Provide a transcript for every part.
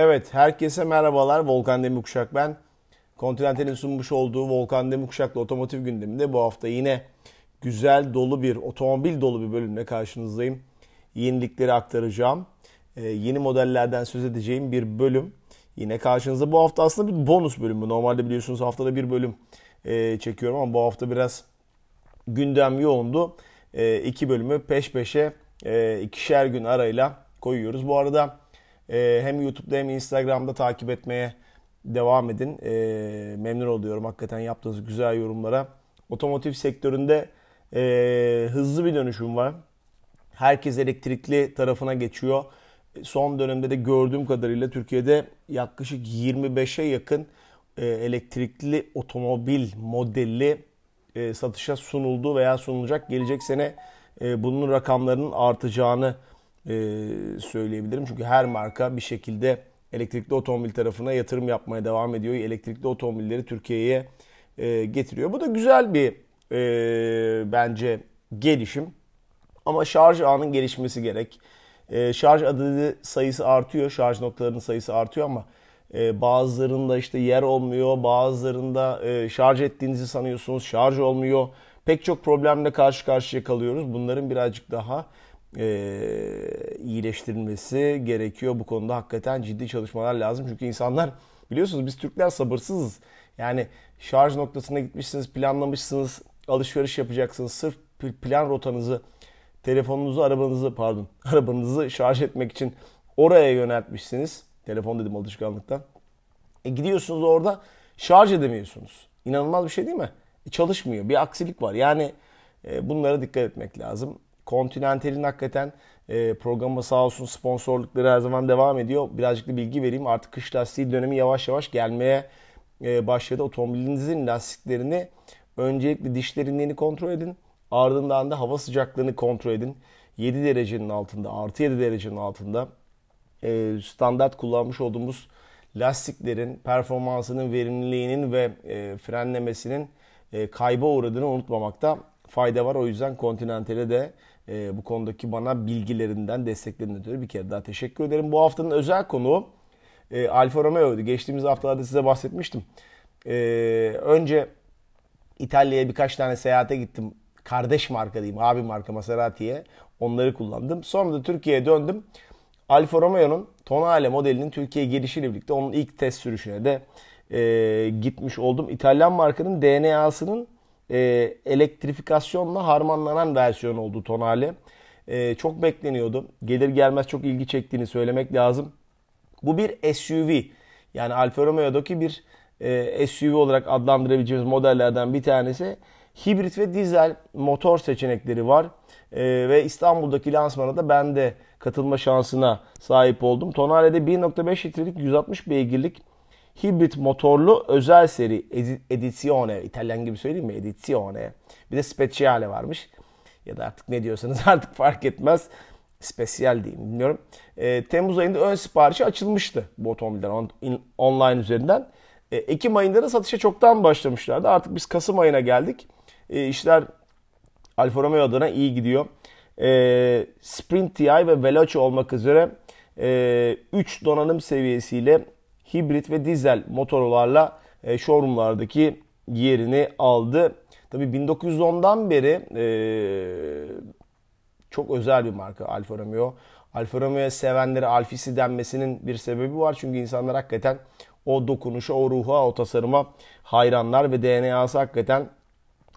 Evet, herkese merhabalar. Volkan Demirkuşak ben. Continental'in sunmuş olduğu Volkan Demirkuşak'la otomotiv gündeminde bu hafta yine güzel, dolu bir, otomobil dolu bir bölümle karşınızdayım. Yenilikleri aktaracağım. Ee, yeni modellerden söz edeceğim bir bölüm. Yine karşınızda bu hafta aslında bir bonus bölümü. Normalde biliyorsunuz haftada bir bölüm e, çekiyorum ama bu hafta biraz gündem yoğundu. E, iki bölümü peş peşe e, ikişer gün arayla koyuyoruz. Bu arada e, hem YouTube'da hem Instagram'da takip etmeye devam edin. E, memnun oluyorum hakikaten yaptığınız güzel yorumlara. Otomotiv sektöründe e, hızlı bir dönüşüm var. Herkes elektrikli tarafına geçiyor. Son dönemde de gördüğüm kadarıyla Türkiye'de yaklaşık 25'e yakın e, elektrikli otomobil modeli e, satışa sunuldu veya sunulacak. Gelecek sene e, bunun rakamlarının artacağını söyleyebilirim. Çünkü her marka bir şekilde elektrikli otomobil tarafına yatırım yapmaya devam ediyor. Elektrikli otomobilleri Türkiye'ye e, getiriyor. Bu da güzel bir e, bence gelişim. Ama şarj ağının gelişmesi gerek. E, şarj adedi sayısı artıyor, şarj noktalarının sayısı artıyor ama e, bazılarında işte yer olmuyor, bazılarında e, şarj ettiğinizi sanıyorsunuz, şarj olmuyor. Pek çok problemle karşı karşıya kalıyoruz. Bunların birazcık daha e, iyileştirilmesi gerekiyor. Bu konuda hakikaten ciddi çalışmalar lazım. Çünkü insanlar biliyorsunuz biz Türkler sabırsızız. Yani şarj noktasına gitmişsiniz, planlamışsınız, alışveriş yapacaksınız. Sırf plan rotanızı, telefonunuzu, arabanızı pardon, arabanızı şarj etmek için oraya yöneltmişsiniz. Telefon dedim alışkanlıktan. E gidiyorsunuz orada şarj edemiyorsunuz. İnanılmaz bir şey değil mi? E çalışmıyor. Bir aksilik var. Yani e, bunlara dikkat etmek lazım. Continental'in hakikaten e, programı sağ olsun sponsorlukları her zaman devam ediyor. Birazcık da bilgi vereyim. Artık kış lastiği dönemi yavaş yavaş gelmeye e, başladı. Otomobilinizin lastiklerini öncelikle diş derinliğini kontrol edin. Ardından da hava sıcaklığını kontrol edin. 7 derecenin altında, artı 7 derecenin altında e, standart kullanmış olduğumuz lastiklerin performansının, verimliliğinin ve e, frenlemesinin e, kayba uğradığını unutmamakta fayda var. O yüzden Continental'e de e, bu konudaki bana bilgilerinden, desteklerinden ötürü bir kere daha teşekkür ederim. Bu haftanın özel konuğu e, Alfa Romeo'ydu. Geçtiğimiz haftalarda size bahsetmiştim. E, önce İtalya'ya birkaç tane seyahate gittim. Kardeş marka diyeyim, abi marka Maserati'ye. Onları kullandım. Sonra da Türkiye'ye döndüm. Alfa Romeo'nun Tonale modelinin Türkiye'ye gelişiyle birlikte onun ilk test sürüşüne de e, gitmiş oldum. İtalyan markanın DNA'sının e, elektrifikasyonla harmanlanan versiyon oldu Tonale. E, çok bekleniyordu. Gelir gelmez çok ilgi çektiğini söylemek lazım. Bu bir SUV. Yani Alfa Romeo'daki bir e, SUV olarak adlandırabileceğimiz modellerden bir tanesi. Hibrit ve dizel motor seçenekleri var. E, ve İstanbul'daki lansmana da ben de katılma şansına sahip oldum. Tonale'de 1.5 litrelik 160 beygirlik hibrit motorlu özel seri Edizione, İtalyan gibi söyleyeyim mi? Edizione. Bir de Speciale varmış. Ya da artık ne diyorsanız artık fark etmez. Spesyal diyeyim bilmiyorum. E, Temmuz ayında ön siparişi açılmıştı bu otomobiller on, in, online üzerinden. E, Ekim ayında da satışa çoktan başlamışlardı. Artık biz Kasım ayına geldik. E, işler Alfa Romeo adına iyi gidiyor. E, Sprint TI ve Veloce olmak üzere 3 e, donanım seviyesiyle hibrit ve dizel motorlarla e, showroomlardaki yerini aldı. Tabi 1910'dan beri e, çok özel bir marka Alfa Romeo. Alfa Romeo sevenlere Alfisi denmesinin bir sebebi var. Çünkü insanlar hakikaten o dokunuşa, o ruha, o tasarıma hayranlar ve DNA'sı hakikaten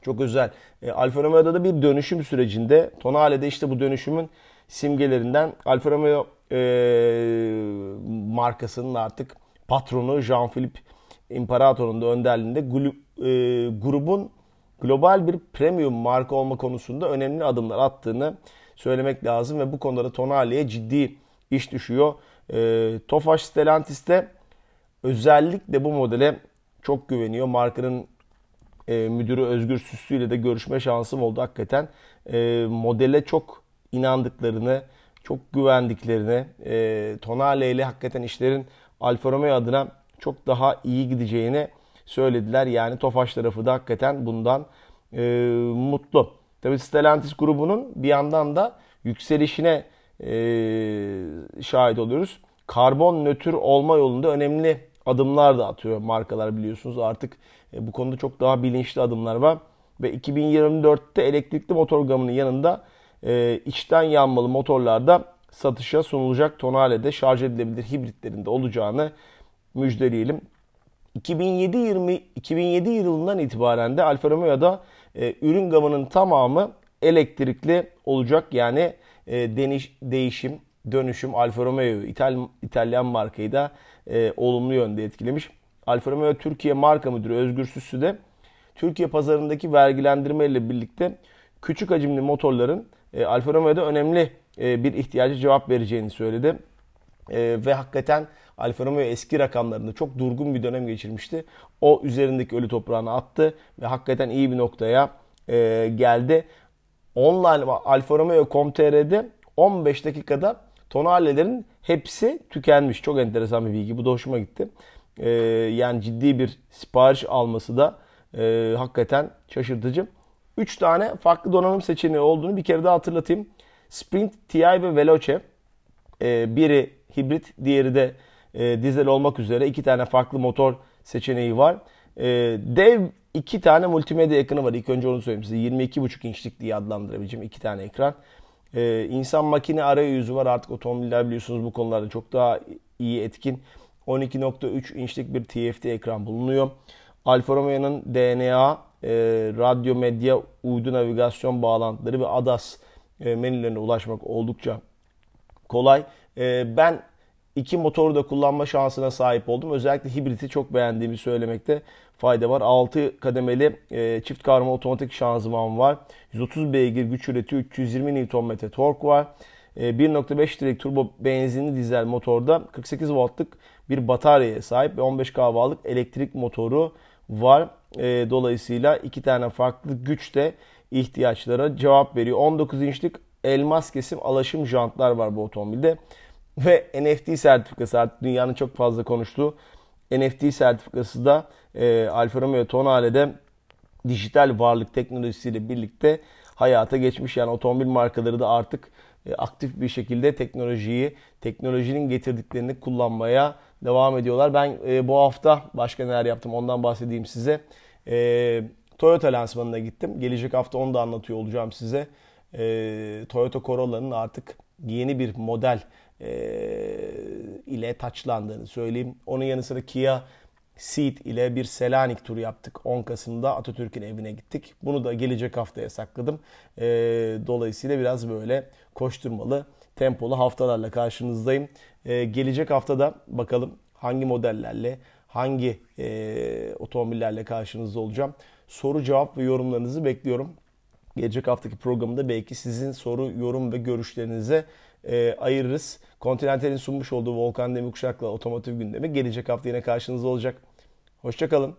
çok özel. E, Alfa Romeo'da da bir dönüşüm sürecinde. Tonale'de işte bu dönüşümün simgelerinden Alfa Romeo e, markasının artık patronu Jean-Philippe İmparator'un da önderliğinde e, grubun global bir premium marka olma konusunda önemli adımlar attığını söylemek lazım ve bu konuda da Tonali'ye ciddi iş düşüyor. E, Tofaş Stellantis de özellikle bu modele çok güveniyor. Markanın e, müdürü Özgür Süslü ile de görüşme şansım oldu hakikaten. E, modele çok inandıklarını, çok güvendiklerini, e, Tonale ile hakikaten işlerin Alfa Romeo adına çok daha iyi gideceğini söylediler. Yani Tofaş tarafı da hakikaten bundan e, mutlu. Tabi Stellantis grubunun bir yandan da yükselişine e, şahit oluyoruz. karbon nötr olma yolunda önemli adımlar da atıyor markalar biliyorsunuz. Artık e, bu konuda çok daha bilinçli adımlar var. Ve 2024'te elektrikli motor gamının yanında e, içten yanmalı motorlarda satışa sunulacak tonalede şarj edilebilir hibritlerinde olacağını müjdeleyelim. 2007 2007 yılından itibaren de Alfa Romeo'da e, ürün gamının tamamı elektrikli olacak. Yani e, deniş, değişim, dönüşüm Alfa Romeo İtal, İtalyan markayı da e, olumlu yönde etkilemiş. Alfa Romeo Türkiye Marka Müdürü Özgür Süssü de Türkiye pazarındaki vergilendirme ile birlikte küçük hacimli motorların e, Alfa Romeo'da önemli bir ihtiyacı cevap vereceğini söyledi. E, ve hakikaten Alfa Romeo eski rakamlarında çok durgun bir dönem geçirmişti. O üzerindeki ölü toprağını attı ve hakikaten iyi bir noktaya e, geldi. Online Alfa Romeo.com.tr'de 15 dakikada tonalelerin hepsi tükenmiş. Çok enteresan bir bilgi. Bu da hoşuma gitti. E, yani ciddi bir sipariş alması da e, hakikaten şaşırtıcı. 3 tane farklı donanım seçeneği olduğunu bir kere daha hatırlatayım. Sprint, TI ve Veloce. E, biri hibrit, diğeri de e, dizel olmak üzere iki tane farklı motor seçeneği var. E, dev iki tane multimedya ekranı var. İlk önce onu söyleyeyim size. 22,5 inçlik diye adlandırabileceğim iki tane ekran. E, insan makine arayüzü var. Artık otomobiller biliyorsunuz bu konularda çok daha iyi etkin. 12.3 inçlik bir TFT ekran bulunuyor. Alfa Romeo'nun DNA, e, radyo medya, uydu navigasyon bağlantıları ve ADAS menülerine ulaşmak oldukça kolay. E, ben iki motoru da kullanma şansına sahip oldum. Özellikle hibriti çok beğendiğimi söylemekte fayda var. 6 kademeli e, çift kavrama otomatik şanzıman var. 130 beygir güç üretiyor. 320 Nm tork var. E, 1.5 litrelik turbo benzinli dizel motorda 48 voltluk bir bataryaya sahip ve 15 kW'lık elektrik motoru var. E, dolayısıyla iki tane farklı güçte ihtiyaçlara cevap veriyor. 19 inçlik elmas kesim alaşım jantlar var bu otomobilde. Ve NFT sertifikası artık dünyanın çok fazla konuştuğu NFT sertifikası da e, Alfa Romeo Tonale'de dijital varlık teknolojisiyle birlikte hayata geçmiş. Yani otomobil markaları da artık e, aktif bir şekilde teknolojiyi, teknolojinin getirdiklerini kullanmaya devam ediyorlar. Ben e, bu hafta başka neler yaptım ondan bahsedeyim size. E, Toyota lansmanına gittim. Gelecek hafta onu da anlatıyor olacağım size. E, Toyota Corolla'nın artık yeni bir model e, ile taçlandığını söyleyeyim. Onun yanı sıra Kia Ceed ile bir Selanik turu yaptık. 10 Kasım'da Atatürk'ün evine gittik. Bunu da gelecek haftaya sakladım. E, dolayısıyla biraz böyle koşturmalı, tempolu haftalarla karşınızdayım. E, gelecek haftada bakalım hangi modellerle, hangi e, otomobillerle karşınızda olacağım. Soru, cevap ve yorumlarınızı bekliyorum. Gelecek haftaki programda belki sizin soru, yorum ve görüşlerinize e, ayırırız. Continental'in sunmuş olduğu Volkan Demirkuşak'la otomotiv gündemi gelecek hafta yine karşınızda olacak. Hoşçakalın.